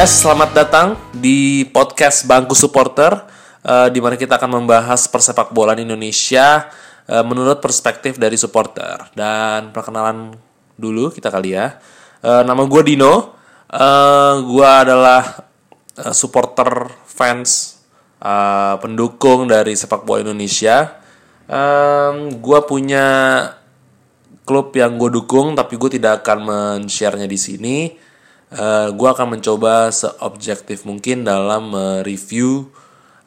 guys, selamat datang di podcast Bangku Supporter uh, di mana kita akan membahas persepak bola Indonesia uh, menurut perspektif dari supporter. Dan perkenalan dulu kita kali ya. Uh, nama gue Dino. Uh, gue adalah uh, supporter fans uh, pendukung dari sepak bola Indonesia. Um, gue punya klub yang gue dukung, tapi gue tidak akan men-share-nya di sini uh, eh, gue akan mencoba seobjektif mungkin dalam mereview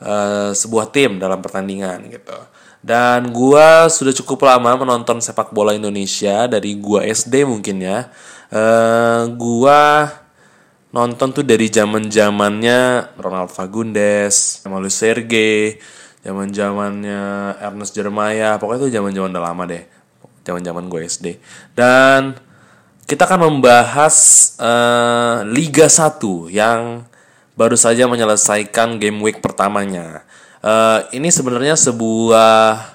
uh, sebuah tim dalam pertandingan gitu. Dan gue sudah cukup lama menonton sepak bola Indonesia dari gue SD mungkin ya. Uh, eh, gue nonton tuh dari zaman zamannya Ronald Fagundes, Malu Sergei, zaman zamannya Ernest Jeremiah. Pokoknya itu zaman zaman udah lama deh, zaman zaman gue SD. Dan kita akan membahas uh, Liga 1 yang baru saja menyelesaikan game week pertamanya. Uh, ini sebenarnya sebuah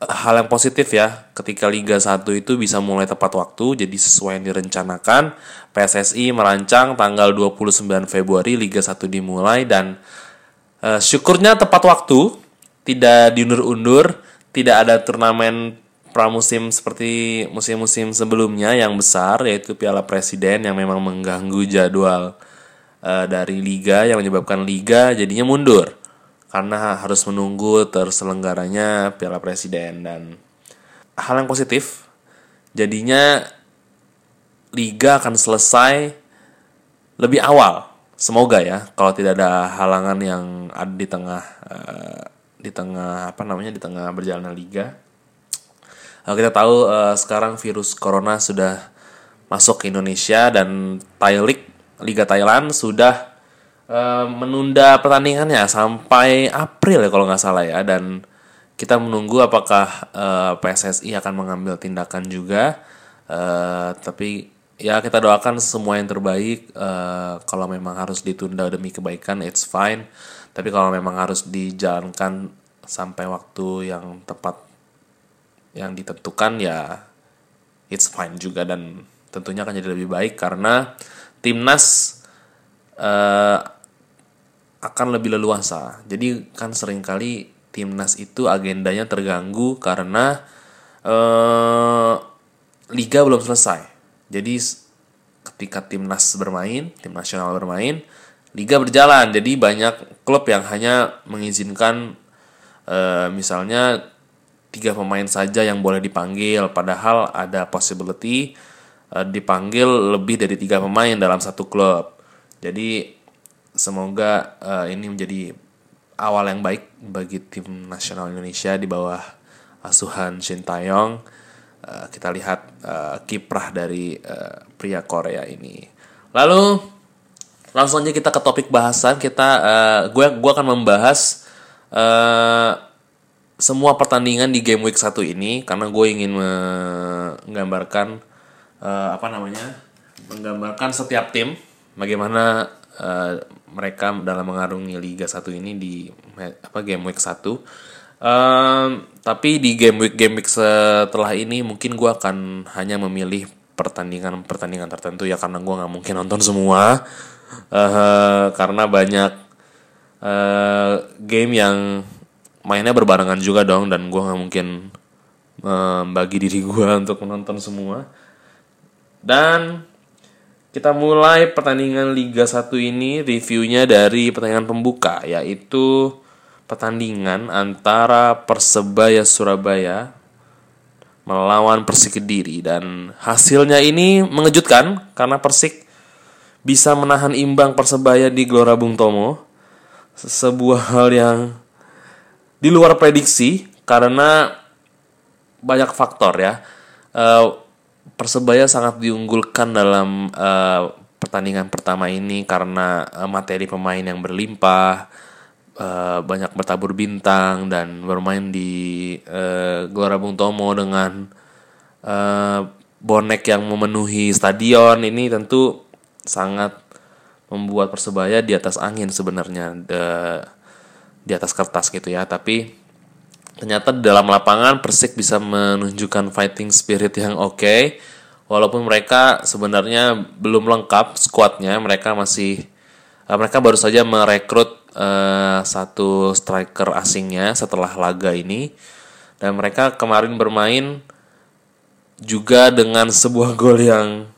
hal yang positif ya ketika Liga 1 itu bisa mulai tepat waktu jadi sesuai yang direncanakan PSSI merancang tanggal 29 Februari Liga 1 dimulai dan uh, syukurnya tepat waktu tidak diundur-undur tidak ada turnamen pramusim seperti musim-musim sebelumnya yang besar yaitu Piala Presiden yang memang mengganggu jadwal uh, dari liga yang menyebabkan liga jadinya mundur karena harus menunggu terselenggaranya Piala Presiden. Dan hal yang positif jadinya liga akan selesai lebih awal. Semoga ya kalau tidak ada halangan yang ada di tengah uh, di tengah apa namanya di tengah berjalannya liga kita tahu uh, sekarang virus corona sudah masuk ke Indonesia dan Thailand Liga Thailand sudah uh, menunda pertandingannya sampai April ya kalau nggak salah ya. Dan kita menunggu apakah uh, PSSI akan mengambil tindakan juga. Uh, tapi ya kita doakan semua yang terbaik. Uh, kalau memang harus ditunda demi kebaikan it's fine. Tapi kalau memang harus dijalankan sampai waktu yang tepat yang ditentukan ya it's fine juga dan tentunya akan jadi lebih baik karena timnas uh, akan lebih leluasa. Jadi kan sering kali timnas itu agendanya terganggu karena uh, liga belum selesai. Jadi ketika timnas bermain, tim nasional bermain, liga berjalan. Jadi banyak klub yang hanya mengizinkan uh, misalnya tiga pemain saja yang boleh dipanggil. Padahal ada possibility uh, dipanggil lebih dari tiga pemain dalam satu klub. Jadi semoga uh, ini menjadi awal yang baik bagi tim nasional Indonesia di bawah asuhan Shin Taeyong. Uh, kita lihat kiprah dari pria Korea ini. Lalu langsung aja kita ke topik bahasan. Kita uh, gue gue akan membahas semua pertandingan di game week 1 ini karena gue ingin menggambarkan uh, apa namanya menggambarkan setiap tim bagaimana uh, mereka dalam mengarungi Liga 1 ini di apa game week 1 um, tapi di game week game week setelah ini mungkin gue akan hanya memilih pertandingan-pertandingan tertentu ya karena gue nggak mungkin nonton semua. Uh, karena banyak uh, game yang mainnya berbarengan juga dong dan gue nggak mungkin membagi um, diri gue untuk menonton semua. Dan kita mulai pertandingan Liga 1 ini reviewnya dari pertandingan pembuka yaitu pertandingan antara Persebaya Surabaya melawan Persik Kediri. Dan hasilnya ini mengejutkan karena Persik bisa menahan imbang Persebaya di Gelora Bung Tomo. Sebuah hal yang di luar prediksi karena banyak faktor ya. Uh, Persebaya sangat diunggulkan dalam uh, pertandingan pertama ini karena uh, materi pemain yang berlimpah, uh, banyak bertabur bintang dan bermain di uh, Gelora Bung Tomo dengan uh, bonek yang memenuhi stadion ini tentu sangat membuat Persebaya di atas angin sebenarnya. The, di atas kertas gitu ya. Tapi ternyata dalam lapangan Persik bisa menunjukkan fighting spirit yang oke. Okay, walaupun mereka sebenarnya belum lengkap skuadnya mereka masih uh, mereka baru saja merekrut uh, satu striker asingnya setelah laga ini. Dan mereka kemarin bermain juga dengan sebuah gol yang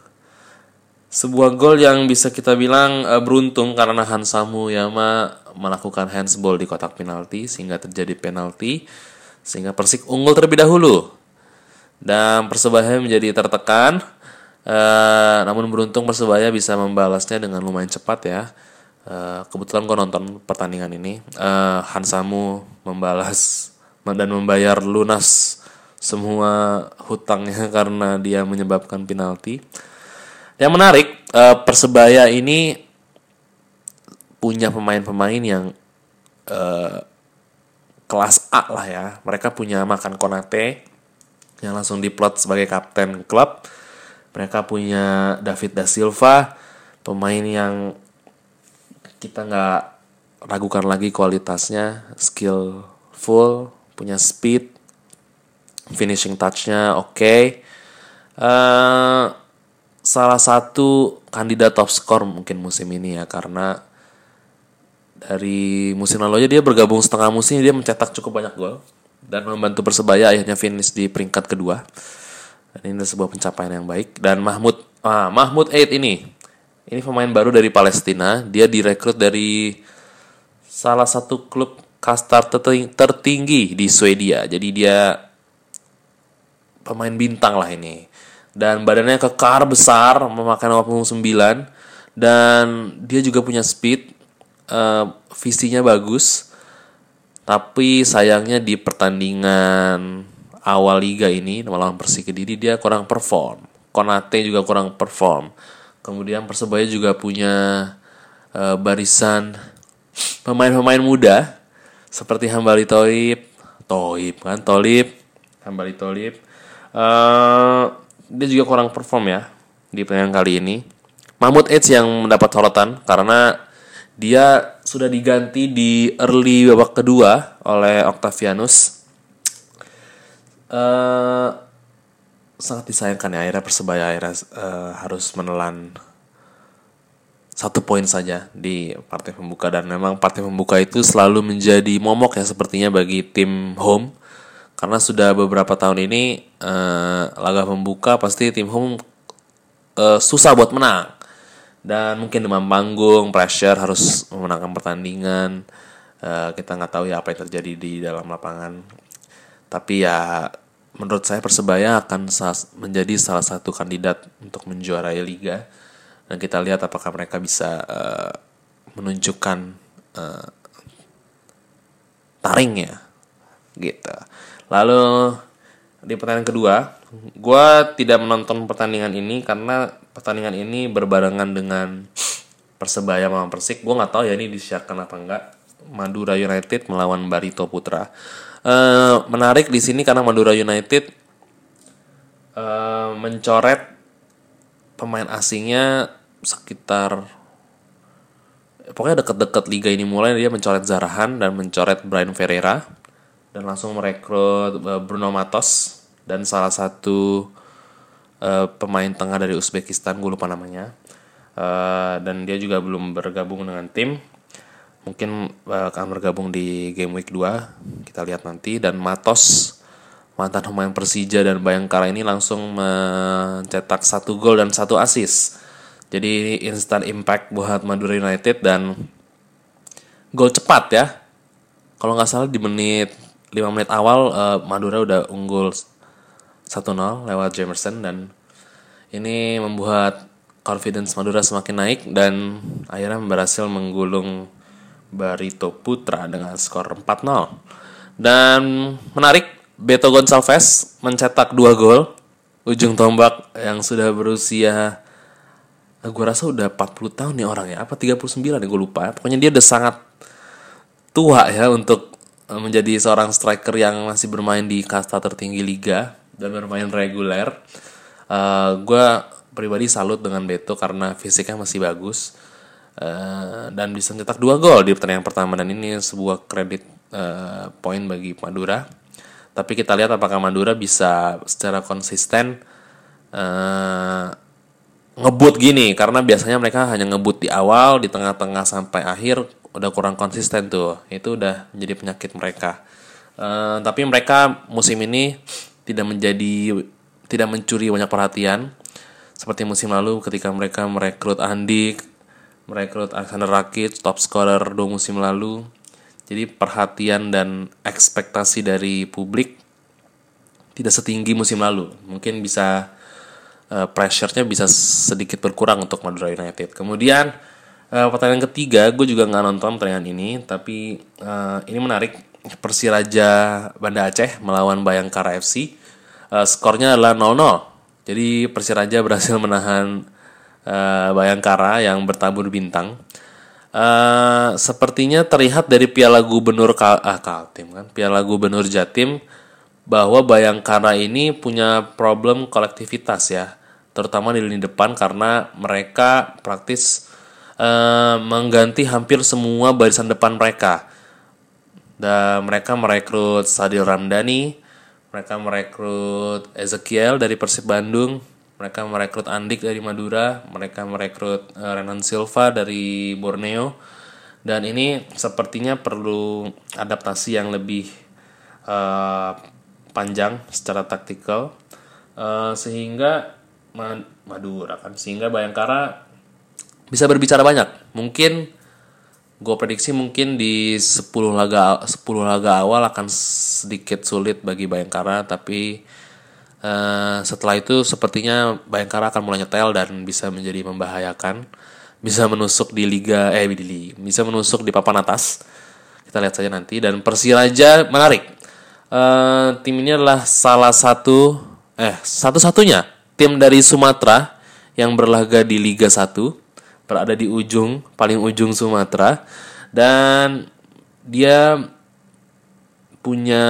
sebuah gol yang bisa kita bilang uh, beruntung karena Hansamu Yama melakukan handsball di kotak penalti sehingga terjadi penalti sehingga Persik unggul terlebih dahulu. Dan Persebaya menjadi tertekan. Uh, namun beruntung Persebaya bisa membalasnya dengan lumayan cepat ya. Uh, kebetulan gue nonton pertandingan ini. Uh, Hansamu membalas dan membayar lunas semua hutangnya karena dia menyebabkan penalti. Yang menarik, Persebaya ini punya pemain-pemain yang uh, kelas A lah ya. Mereka punya Makan Konate yang langsung diplot sebagai kapten klub. Mereka punya David da Silva, pemain yang kita nggak ragukan lagi kualitasnya, skillful, punya speed, finishing touchnya oke. Okay. Uh, eh, salah satu kandidat top skor mungkin musim ini ya karena dari musim lalu aja dia bergabung setengah musim dia mencetak cukup banyak gol dan membantu persebaya akhirnya finish di peringkat kedua. Dan ini sebuah pencapaian yang baik. Dan Mahmud ah Mahmud Eid ini ini pemain baru dari Palestina. Dia direkrut dari salah satu klub kasta tertinggi di Swedia. Jadi dia pemain bintang lah ini. Dan badannya kekar besar, memakan 89 dan dia juga punya speed, uh, visinya bagus. Tapi sayangnya di pertandingan awal liga ini melawan Persik Kediri dia kurang perform. Konate juga kurang perform. Kemudian Persebaya juga punya uh, barisan pemain-pemain muda seperti Hambali Toib, Toib kan Tolib, Hambali Tolib Uh, dia juga kurang perform ya di pertandingan kali ini. Mahmud Edge yang mendapat sorotan karena dia sudah diganti di early babak kedua oleh Octavianus. Uh, sangat disayangkan ya akhirnya persebaya akhirnya uh, harus menelan satu poin saja di partai pembuka. Dan memang partai pembuka itu selalu menjadi momok ya sepertinya bagi tim home. Karena sudah beberapa tahun ini uh, laga pembuka pasti tim home uh, susah buat menang dan mungkin demam panggung pressure harus memenangkan pertandingan. Uh, kita nggak tahu ya apa yang terjadi di dalam lapangan. Tapi ya menurut saya persebaya akan menjadi salah satu kandidat untuk menjuarai liga. Dan kita lihat apakah mereka bisa uh, menunjukkan uh, taringnya gitu. Lalu di pertandingan kedua, gue tidak menonton pertandingan ini karena pertandingan ini berbarengan dengan Persebaya melawan Persik. Gue nggak tahu ya ini disiarkan apa enggak. Madura United melawan Barito Putra. Uh, menarik di sini karena Madura United uh, mencoret pemain asingnya sekitar pokoknya deket-deket liga ini mulai dia mencoret Zarahan dan mencoret Brian Ferreira dan langsung merekrut uh, Bruno Matos dan salah satu uh, pemain tengah dari Uzbekistan gue lupa namanya uh, dan dia juga belum bergabung dengan tim. Mungkin uh, akan bergabung di game week 2 kita lihat nanti. Dan Matos mantan pemain Persija dan Bayangkara ini langsung mencetak satu gol dan satu assist. Jadi instant impact buat Madura United dan gol cepat ya. Kalau nggak salah di menit 5 menit awal Madura udah unggul 1-0 lewat Jamerson dan ini membuat confidence Madura semakin naik dan akhirnya berhasil menggulung Barito Putra dengan skor 4-0. Dan menarik, Beto Gonçalves mencetak dua gol ujung tombak yang sudah berusia gue rasa udah 40 tahun nih orang ya apa 39 nih gue lupa pokoknya dia udah sangat tua ya untuk Eh, menjadi seorang striker yang masih bermain di kasta tertinggi liga dan bermain reguler. Uh, eh, gue pribadi salut dengan Beto karena fisiknya masih bagus uh, dan bisa mencetak dua gol di pertandingan pertama dan ini sebuah kredit uh, poin bagi Madura. Tapi kita lihat apakah Madura bisa secara konsisten uh, ngebut gini karena biasanya mereka hanya ngebut di awal, di tengah-tengah sampai akhir udah kurang konsisten tuh. Itu udah menjadi penyakit mereka. Uh, tapi mereka musim ini tidak menjadi tidak mencuri banyak perhatian seperti musim lalu ketika mereka merekrut Andik, merekrut Alexander Rakic, top scorer dua musim lalu. Jadi perhatian dan ekspektasi dari publik tidak setinggi musim lalu. Mungkin bisa uh, pressure-nya bisa sedikit berkurang untuk Madura United. Kemudian uh, pertandingan ketiga, gue juga nggak nonton pertandingan ini, tapi uh, ini menarik. Persiraja Banda Aceh melawan Bayangkara FC. Uh, skornya adalah 0-0. Jadi Persiraja berhasil menahan uh, Bayangkara yang bertabur bintang. Uh, sepertinya terlihat dari Piala Gubernur Kal ah, Kaltim kan, Piala Gubernur Jatim bahwa Bayangkara ini punya problem kolektivitas ya, terutama di lini depan karena mereka praktis uh, mengganti hampir semua barisan depan mereka. Dan mereka merekrut Sadil Ramdhani, mereka merekrut Ezekiel dari Persib Bandung, mereka merekrut Andik dari Madura, mereka merekrut uh, Renan Silva dari Borneo. Dan ini sepertinya perlu adaptasi yang lebih uh, panjang secara taktikal uh, sehingga Madura kan sehingga Bayangkara bisa berbicara banyak. Mungkin gue prediksi mungkin di 10 laga 10 laga awal akan sedikit sulit bagi Bayangkara tapi uh, setelah itu sepertinya Bayangkara akan mulai nyetel dan bisa menjadi membahayakan bisa menusuk di liga eh di bisa menusuk di papan atas. Kita lihat saja nanti. Dan Persiraja menarik. Uh, tim ini adalah salah satu eh satu-satunya tim dari Sumatera yang berlaga di Liga 1 berada di ujung paling ujung Sumatera. Dan dia punya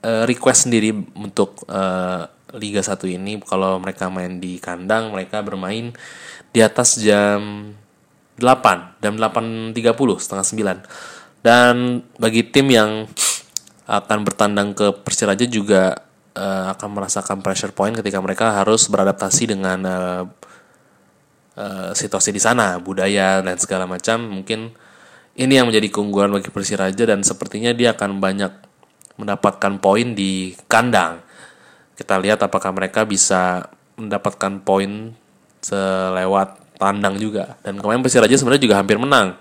uh, request sendiri untuk uh, Liga 1 ini. Kalau mereka main di kandang mereka bermain di atas jam 8 jam 8.30 setengah 9 dan bagi tim yang akan bertandang ke Persiraja juga uh, akan merasakan pressure point ketika mereka harus beradaptasi dengan uh, uh, situasi di sana, budaya dan segala macam. Mungkin ini yang menjadi keunggulan bagi Persiraja dan sepertinya dia akan banyak mendapatkan poin di kandang. Kita lihat apakah mereka bisa mendapatkan poin selewat tandang juga. Dan kemarin Persiraja sebenarnya juga hampir menang.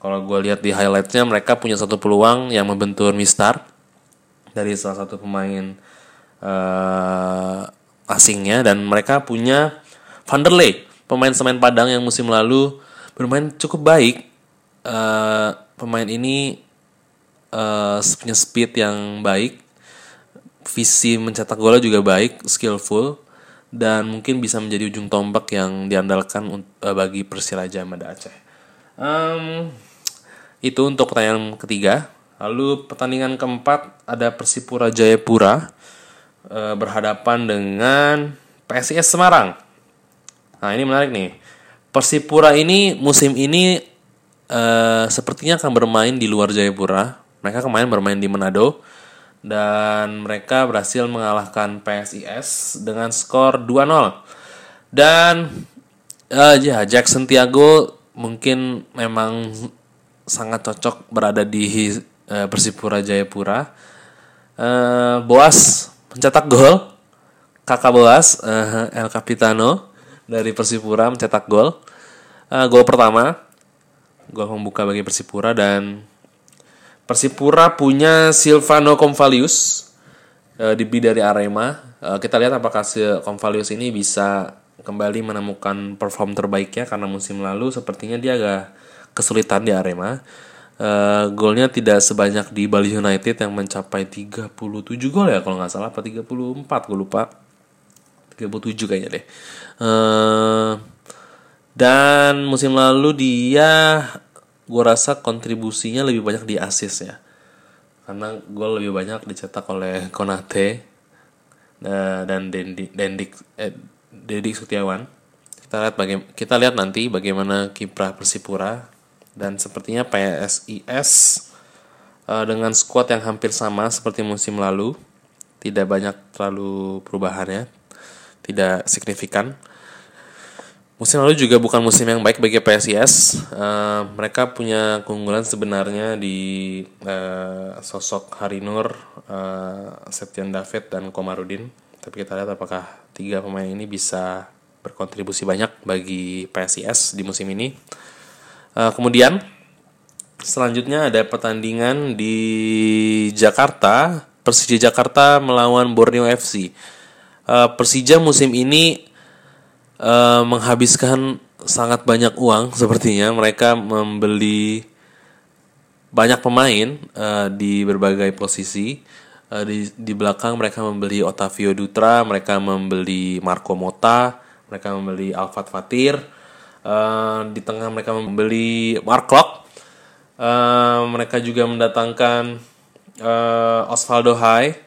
Kalau gue lihat di highlightnya mereka punya satu peluang yang membentur Mistar dari salah satu pemain uh, asingnya dan mereka punya Van der Leey, pemain semen Padang yang musim lalu bermain cukup baik. Uh, pemain ini uh, punya speed yang baik, visi mencetak gol juga baik, skillful dan mungkin bisa menjadi ujung tombak yang diandalkan uh, bagi Persiraja Mada Aceh. Um, itu untuk pertanyaan ketiga. Lalu pertandingan keempat ada Persipura Jayapura e, berhadapan dengan PSIS Semarang. Nah ini menarik nih. Persipura ini musim ini e, sepertinya akan bermain di luar Jayapura. Mereka kemarin bermain di Manado dan mereka berhasil mengalahkan PSIS dengan skor 2-0. Dan uh, ya Jackson Tiago mungkin memang sangat cocok berada di uh, Persipura Jayapura. Uh, Boas mencetak gol. Kakak Boas uh, El Capitano dari Persipura mencetak gol. Uh, gol pertama, gol pembuka bagi Persipura dan Persipura punya Silvano Convalius uh, di dari Arema. Uh, kita lihat apakah si Convalius ini bisa kembali menemukan perform terbaiknya karena musim lalu sepertinya dia agak kesulitan di Arema. Uh, golnya tidak sebanyak di Bali United yang mencapai 37 gol ya kalau nggak salah apa 34 gue lupa 37 kayaknya deh uh, dan musim lalu dia gue rasa kontribusinya lebih banyak di assist ya. Karena gol lebih banyak dicetak oleh Konate uh, dan Dendik Dendik eh, Dedik Setiawan. Kita lihat baga kita lihat nanti bagaimana kiprah Persipura. Dan sepertinya PSIS uh, eh, dengan squad yang hampir sama seperti musim lalu tidak banyak terlalu perubahannya tidak signifikan Musim lalu juga bukan musim yang baik bagi PSIS. Uh, mereka punya keunggulan sebenarnya di uh, sosok Harinur, uh, Septian David, dan Komarudin. Tapi kita lihat apakah tiga pemain ini bisa berkontribusi banyak bagi PSIS di musim ini. Uh, kemudian selanjutnya ada pertandingan di Jakarta. Persija Jakarta melawan Borneo FC. Uh, Persija musim ini uh, menghabiskan sangat banyak uang sepertinya. Mereka membeli banyak pemain uh, di berbagai posisi. Uh, di di belakang mereka membeli Otavio Dutra mereka membeli Marco Mota mereka membeli Alfat Fatir. Uh, di tengah mereka membeli Mark Locke uh, mereka juga mendatangkan uh, Osvaldo Hai.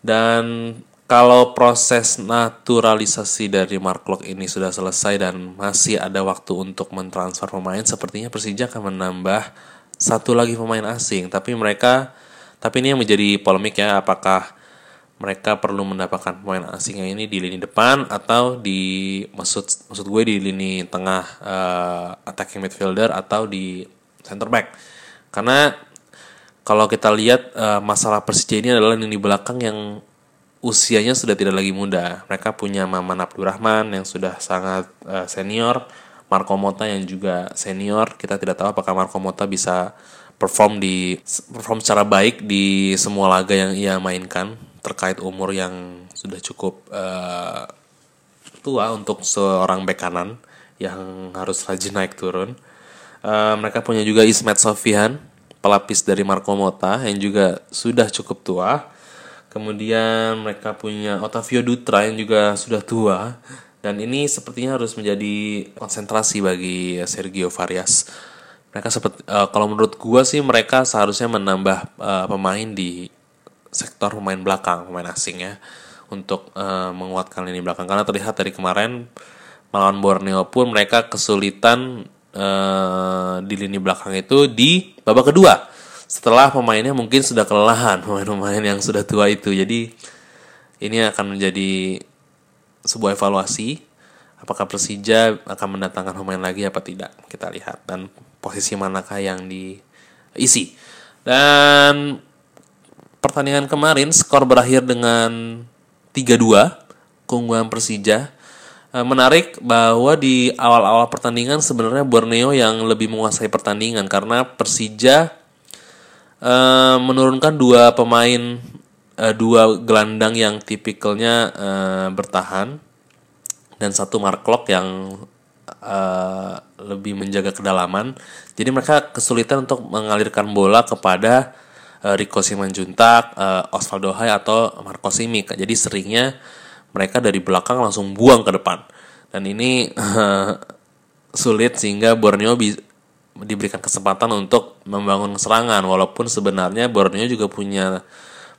Dan kalau proses naturalisasi dari Mark Locke ini sudah selesai dan masih ada waktu untuk mentransfer pemain, sepertinya Persija akan menambah satu lagi pemain asing. Tapi mereka, tapi ini yang menjadi polemik ya, apakah mereka perlu mendapatkan pemain asing yang ini di lini depan atau di maksud maksud gue di lini tengah uh, attacking midfielder atau di center back. Karena kalau kita lihat uh, masalah Persija ini adalah lini belakang yang usianya sudah tidak lagi muda. Mereka punya Maman Abdurrahman yang sudah sangat uh, senior, Marco Mota yang juga senior. Kita tidak tahu apakah Marco Mota bisa perform di perform secara baik di semua laga yang ia mainkan terkait umur yang sudah cukup uh, tua untuk seorang bek kanan yang harus rajin naik turun. Uh, mereka punya juga Ismet Sofian, pelapis dari Marco Mota yang juga sudah cukup tua Kemudian mereka punya Otavio Dutra yang juga sudah tua. Dan ini sepertinya harus menjadi konsentrasi bagi Sergio Varias. Mereka seperti uh, kalau menurut gua sih mereka seharusnya menambah uh, pemain di sektor pemain belakang, pemain asing ya untuk uh, menguatkan lini belakang. Karena terlihat dari kemarin melawan Borneo pun mereka kesulitan uh, di lini belakang itu di babak kedua setelah pemainnya mungkin sudah kelelahan pemain-pemain yang sudah tua itu. Jadi ini akan menjadi sebuah evaluasi apakah Persija akan mendatangkan pemain lagi apa tidak. Kita lihat dan posisi manakah yang diisi. Dan pertandingan kemarin skor berakhir dengan 3-2 keunggulan Persija. Eh, menarik bahwa di awal-awal pertandingan sebenarnya Borneo yang lebih menguasai pertandingan karena Persija uh, menurunkan dua pemain uh, dua gelandang yang tipikalnya uh, bertahan dan satu Mark Marklock yang uh, lebih menjaga kedalaman. Jadi mereka kesulitan untuk mengalirkan bola kepada uh, Rico Simanjuntak, uh, Osvaldo Hai atau Marco Simic. Jadi seringnya mereka dari belakang langsung buang ke depan. Dan ini uh, sulit sehingga Borneo diberikan kesempatan untuk membangun serangan. Walaupun sebenarnya Borneo juga punya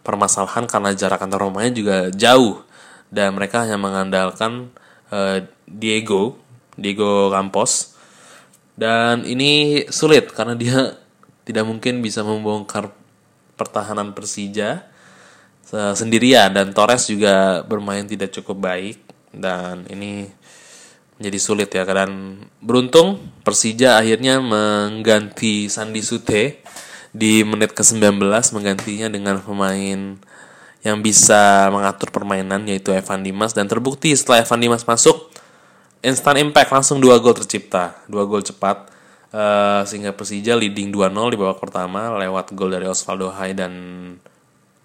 permasalahan karena jarak antar rumahnya juga jauh. Dan mereka hanya mengandalkan uh, Diego Diego Campos. Dan ini sulit karena dia tidak mungkin bisa membongkar pertahanan Persija sendirian. Dan Torres juga bermain tidak cukup baik. Dan ini jadi sulit ya dan beruntung. Persija akhirnya mengganti Sandi Sute di menit ke-19 menggantinya dengan pemain yang bisa mengatur permainan yaitu Evan Dimas. Dan terbukti setelah Evan Dimas masuk instant impact langsung dua gol tercipta. Dua gol cepat uh, sehingga Persija leading 2-0 di babak pertama lewat gol dari Osvaldo Hai dan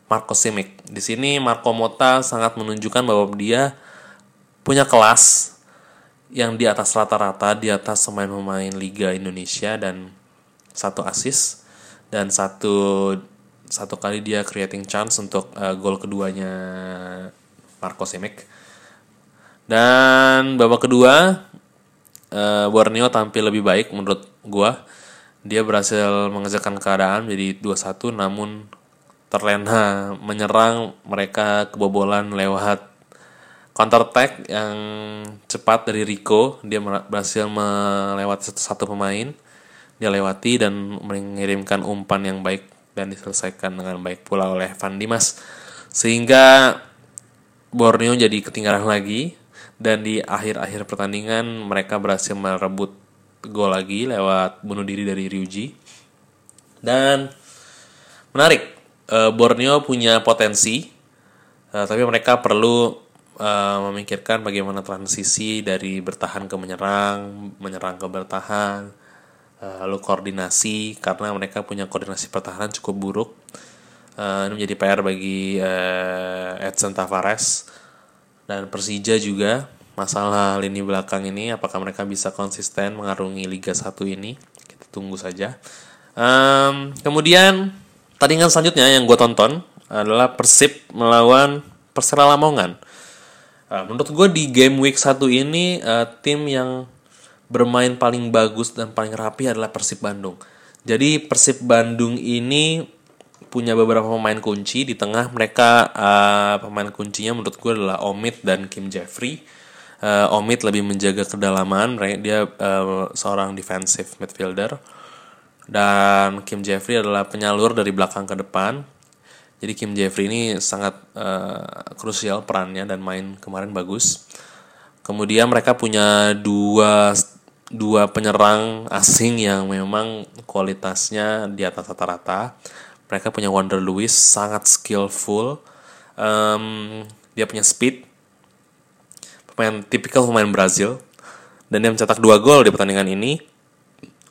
Marco Simic. Di sini Marco Mota sangat menunjukkan bahwa dia punya kelas yang di atas rata-rata di atas pemain-pemain Liga Indonesia dan satu assist dan satu satu kali dia creating chance untuk uh, gol keduanya Marco Simic dan babak kedua uh, Borneo tampil lebih baik menurut gua. Dia berhasil mengejarkan keadaan jadi 2-1 namun terlena menyerang mereka kebobolan lewat counter attack yang cepat dari Rico. Dia berhasil melewati satu, pemain. Dia lewati dan mengirimkan umpan yang baik dan diselesaikan dengan baik pula oleh Van Dimas. Sehingga Borneo jadi ketinggalan lagi dan di akhir-akhir pertandingan mereka berhasil merebut gol lagi lewat bunuh diri dari Ryuji. Dan menarik uh, Borneo punya potensi uh, tapi mereka perlu uh, memikirkan bagaimana transisi dari bertahan ke menyerang menyerang ke bertahan uh, lalu koordinasi karena mereka punya koordinasi pertahanan cukup buruk. Uh, ini menjadi PR bagi uh, Edson Tavares dan Persija juga. Masalah lini belakang ini apakah mereka bisa konsisten mengarungi Liga 1 ini? Kita tunggu saja. Um, kemudian tandingan selanjutnya yang gue tonton adalah Persib melawan Persela Lamongan uh, menurut gue di game week 1 ini uh, tim yang bermain paling bagus dan paling rapi adalah Persib Bandung jadi Persib Bandung ini punya beberapa pemain kunci di tengah mereka uh, pemain kuncinya menurut gue adalah Omid dan Kim Jeffrey. Uh, Omid lebih menjaga kedalaman, dia uh, seorang defensive midfielder dan Kim Jeffrey adalah penyalur dari belakang ke depan. Jadi Kim Jeffrey ini sangat uh, krusial perannya dan main kemarin bagus. Kemudian mereka punya dua dua penyerang asing yang memang kualitasnya di atas rata-rata. Mereka punya Wonder Lewis sangat skillful. Um, dia punya speed. Pemain tipikal pemain Brazil. Dan dia mencetak dua gol di pertandingan ini.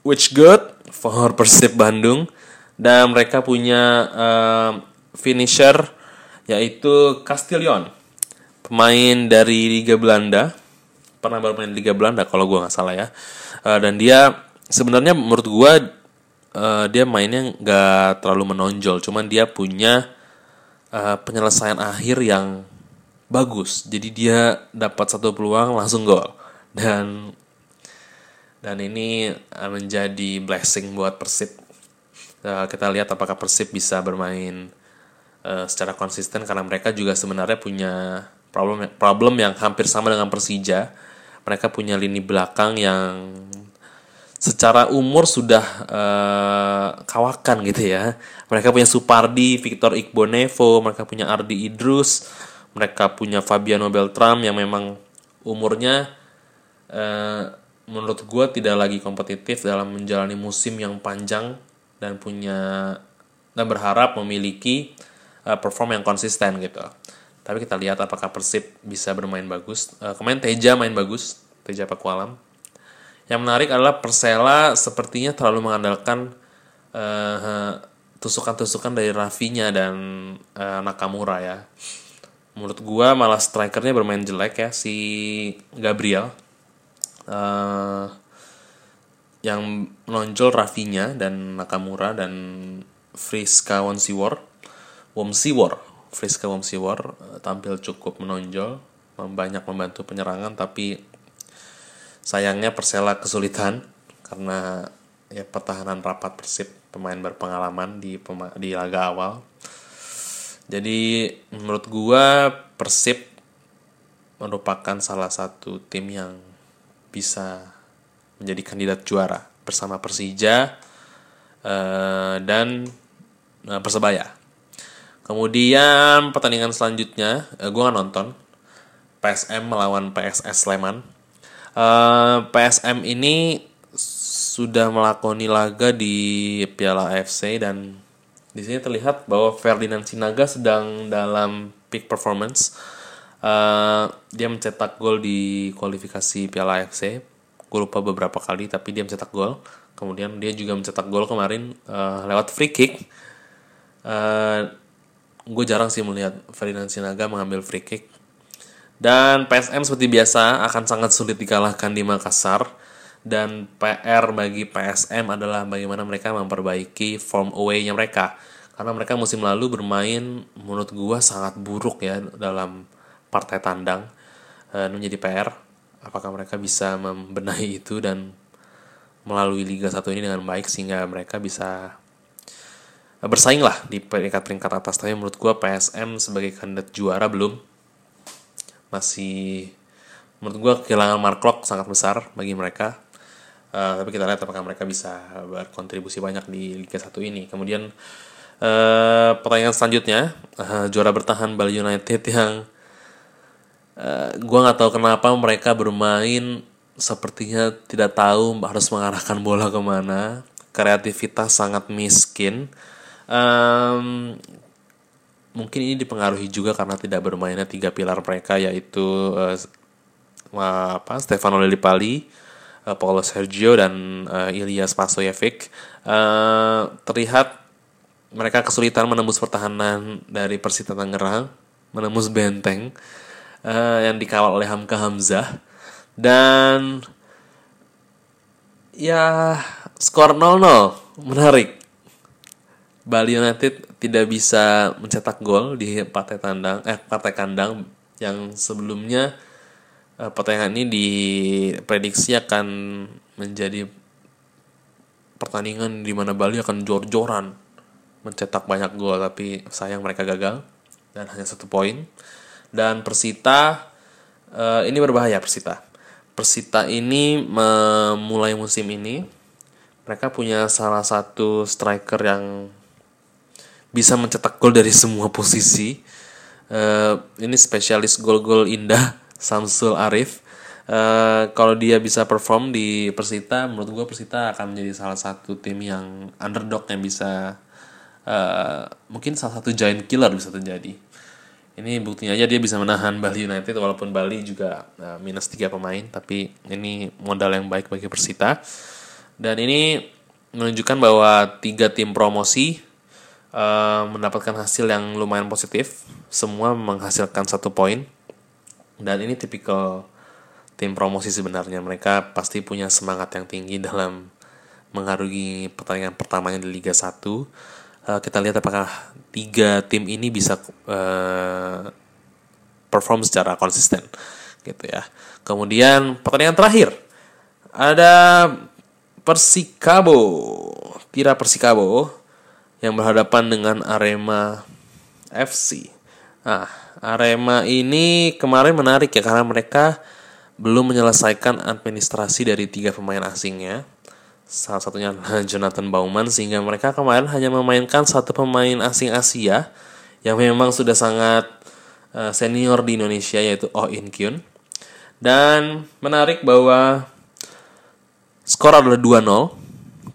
Which good for Persib Bandung. Dan mereka punya um, finisher yaitu Castillion pemain dari Liga Belanda. Pernah bermain Liga Belanda kalau gue nggak salah ya. Uh, dan dia sebenarnya menurut gue uh, dia mainnya nggak terlalu menonjol cuman dia punya uh, penyelesaian akhir yang bagus. Jadi dia dapat satu peluang langsung gol. Dan dan ini uh, menjadi blessing buat Persib. Kita lihat apakah Persib bisa bermain uh, secara konsisten karena mereka juga sebenarnya punya problem problem yang hampir sama dengan Persija mereka punya lini belakang yang secara umur sudah uh, kawakan gitu ya. Mereka punya Supardi, Victor Iqbonevo, mereka punya Ardi Idrus, mereka punya Fabiano Beltram yang memang umurnya uh, menurut gue tidak lagi kompetitif dalam menjalani musim yang panjang dan punya dan berharap memiliki uh, perform yang konsisten gitu. Tapi kita lihat apakah Persib bisa bermain bagus. Uh, kemarin Teja main bagus, Teja Pakualam yang menarik adalah Persela sepertinya terlalu mengandalkan uh, tusukan-tusukan dari Rafinya dan uh, Nakamura ya. Menurut gua malah strikernya bermain jelek ya si Gabriel. Uh, yang menonjol Rafinya dan Nakamura dan Friska Wonsiwor. Womsiwor, Friska Womsiwor tampil cukup menonjol, banyak membantu penyerangan tapi sayangnya Persela kesulitan karena ya pertahanan rapat Persib pemain berpengalaman di di laga awal. Jadi menurut gua Persib merupakan salah satu tim yang bisa menjadi kandidat juara bersama Persija uh, dan uh, Persebaya. Kemudian pertandingan selanjutnya, uh, gue nonton PSM melawan PSS Sleman uh, eh, PSM ini sudah melakoni laga di Piala AFC dan di sini terlihat bahwa Ferdinand Sinaga sedang dalam peak performance. Uh, dia mencetak gol di kualifikasi Piala AFC. Gue lupa beberapa kali tapi dia mencetak gol. Kemudian dia juga mencetak gol kemarin uh, lewat free kick. Uh, gue jarang sih melihat Ferdinand Sinaga mengambil free kick dan PSM seperti biasa akan sangat sulit dikalahkan di Makassar dan PR bagi PSM adalah bagaimana mereka memperbaiki form away-nya mereka. Karena mereka musim lalu bermain menurut gua sangat buruk ya dalam partai tandang. E, menjadi PR apakah mereka bisa membenahi itu dan melalui Liga 1 ini dengan baik sehingga mereka bisa bersaing lah di peringkat-peringkat atas. Tapi menurut gua PSM sebagai kandidat juara belum. Masih menurut gue kehilangan Mark Locke sangat besar bagi mereka. Uh, tapi kita lihat apakah mereka bisa berkontribusi banyak di Liga 1 ini. Kemudian uh, pertanyaan selanjutnya uh, juara bertahan Bali United yang uh, gue nggak tahu kenapa mereka bermain sepertinya tidak tahu harus mengarahkan bola ke mana. Kreativitas sangat miskin um, mungkin ini dipengaruhi juga karena tidak bermainnya tiga pilar mereka yaitu uh, apa Stefano Lillipali, uh, Paulo Sergio dan uh, Ilyas Pasoyevic uh, terlihat mereka kesulitan menembus pertahanan dari Persita Tangerang, menembus benteng uh, yang dikawal oleh Hamka Hamzah. Dan ya skor 0-0 menarik Bali United tidak bisa mencetak gol di partai tandang eh partai kandang yang sebelumnya eh, pertandingan ini diprediksi akan menjadi pertandingan di mana Bali akan jor-joran mencetak banyak gol tapi sayang mereka gagal dan hanya satu poin. Dan Persita eh, ini berbahaya Persita. Persita ini memulai musim ini mereka punya salah satu striker yang bisa mencetak gol dari semua posisi. Uh, ini spesialis gol-gol indah Samsul Arif. Uh, kalau dia bisa perform di Persita, menurut gue Persita akan menjadi salah satu tim yang underdog yang bisa uh, mungkin salah satu giant killer bisa terjadi. Ini buktinya aja dia bisa menahan Bali United walaupun Bali juga uh, minus tiga pemain, tapi ini modal yang baik bagi Persita. Dan ini menunjukkan bahwa tiga tim promosi uh, mendapatkan hasil yang lumayan positif. Semua menghasilkan satu poin. Dan ini tipikal tim promosi sebenarnya. Mereka pasti punya semangat yang tinggi dalam mengharungi pertandingan pertamanya di Liga 1. Uh, eh, kita lihat apakah tiga tim ini bisa uh, perform secara konsisten gitu ya. Kemudian pertandingan terakhir ada Persikabo, Tira Persikabo yang berhadapan dengan Arema FC. Nah, Arema ini kemarin menarik ya karena mereka belum menyelesaikan administrasi dari tiga pemain asingnya. Salah satunya Jonathan Bauman sehingga mereka kemarin hanya memainkan satu pemain asing Asia yang memang sudah sangat uh, senior di Indonesia yaitu Oh In Kyun. Dan menarik bahwa skor adalah 2-0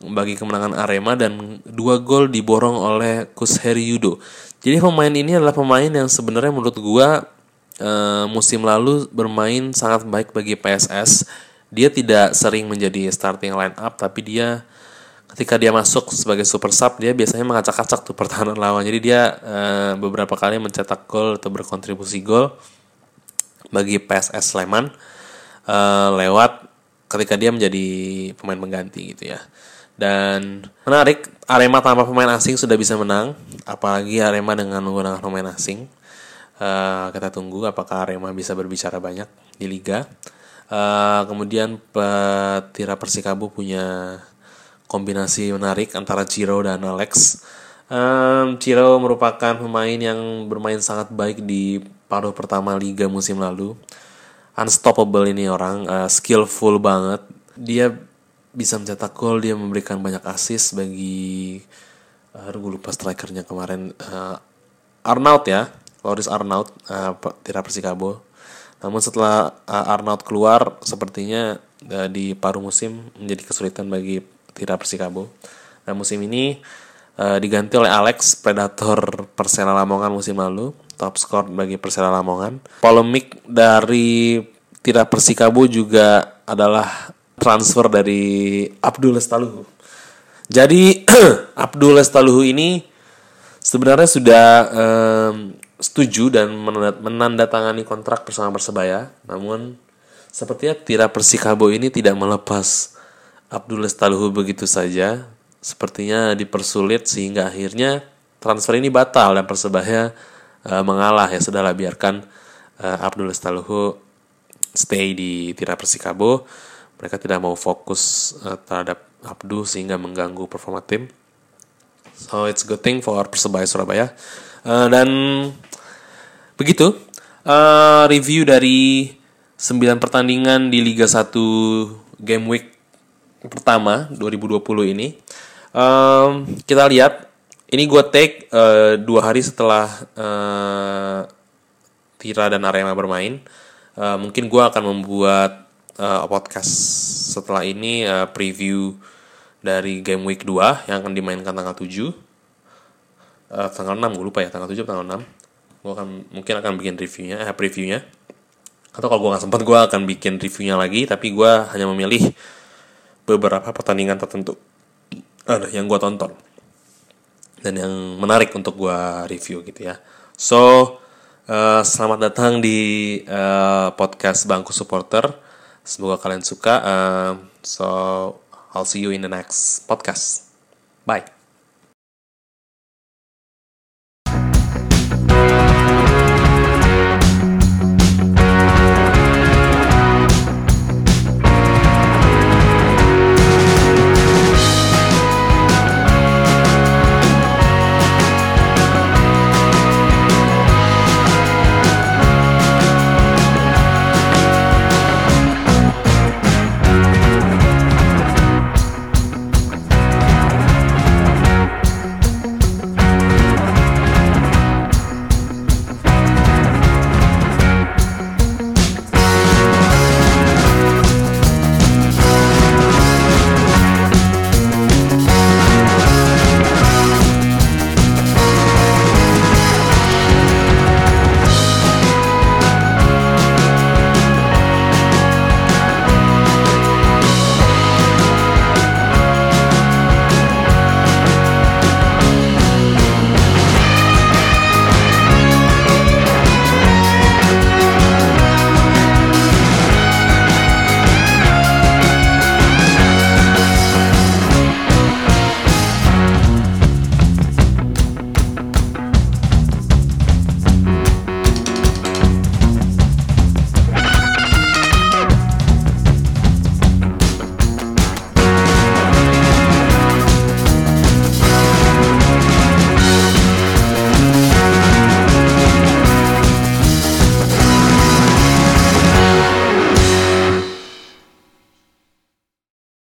bagi kemenangan Arema dan dua gol diborong oleh Kus Heri Yudo. Jadi pemain ini adalah pemain yang sebenarnya menurut gua uh, musim lalu bermain sangat baik bagi PSS. Dia tidak sering menjadi starting line up tapi dia ketika dia masuk sebagai super sub dia biasanya mengacak-acak tuh pertahanan lawan. Jadi dia uh, beberapa kali mencetak gol atau berkontribusi gol bagi PSS Sleman uh, lewat ketika dia menjadi pemain pengganti gitu ya. Dan menarik, Arema tanpa pemain asing sudah bisa menang, apalagi Arema dengan menggunakan pemain asing. Uh, kita tunggu apakah Arema bisa berbicara banyak di liga. Uh, kemudian Petira Persikabo punya kombinasi menarik antara Ciro dan Alex. Um, Ciro merupakan pemain yang bermain sangat baik di paruh pertama liga musim lalu. Unstoppable ini orang, uh, skillful banget. Dia bisa mencetak gol dia memberikan banyak assist bagi uh, gue lupa strikernya kemarin. Uh, Arnaud ya Loris Arnaud uh, tidak Persikabo. Namun setelah uh, Arnaud keluar sepertinya uh, di paruh musim menjadi kesulitan bagi tidak Persikabo. Nah musim ini uh, diganti oleh Alex Predator Persela Lamongan musim lalu top skor bagi Persela Lamongan. Polemik dari tidak Persikabo juga adalah transfer dari Abdul Lestaluhu. Jadi Abdul Lestaluhu ini sebenarnya sudah um, setuju dan menandatangani kontrak bersama Persebaya, namun sepertinya Tira Persikabo ini tidak melepas Abdul Lestaluhu begitu saja. Sepertinya dipersulit sehingga akhirnya transfer ini batal dan Persebaya uh, mengalah ya sudahlah biarkan uh, Abdul Lestaluhu stay di Tira Persikabo mereka tidak mau fokus uh, terhadap Abdu sehingga mengganggu performa tim. So it's good thing for Persebaya Surabaya. Uh, dan begitu uh, review dari 9 pertandingan di Liga 1 Game Week pertama 2020 ini. Um, kita lihat ini gue take uh, dua hari setelah uh, Tira dan Arema bermain. uh, mungkin gue akan membuat uh, podcast setelah ini uh, preview dari game week 2 yang akan dimainkan tanggal 7 uh, tanggal 6 gue lupa ya tanggal 7 tanggal 6 gue akan mungkin akan bikin reviewnya eh previewnya. Atau kalau gue nggak sempat gue akan bikin reviewnya lagi tapi gue hanya memilih beberapa pertandingan tertentu ada yang gue tonton. Dan yang menarik untuk gue review gitu ya. So uh, selamat datang di uh, podcast bangku supporter semoga kalian suka uh, so I'll see you in the next podcast. Bye.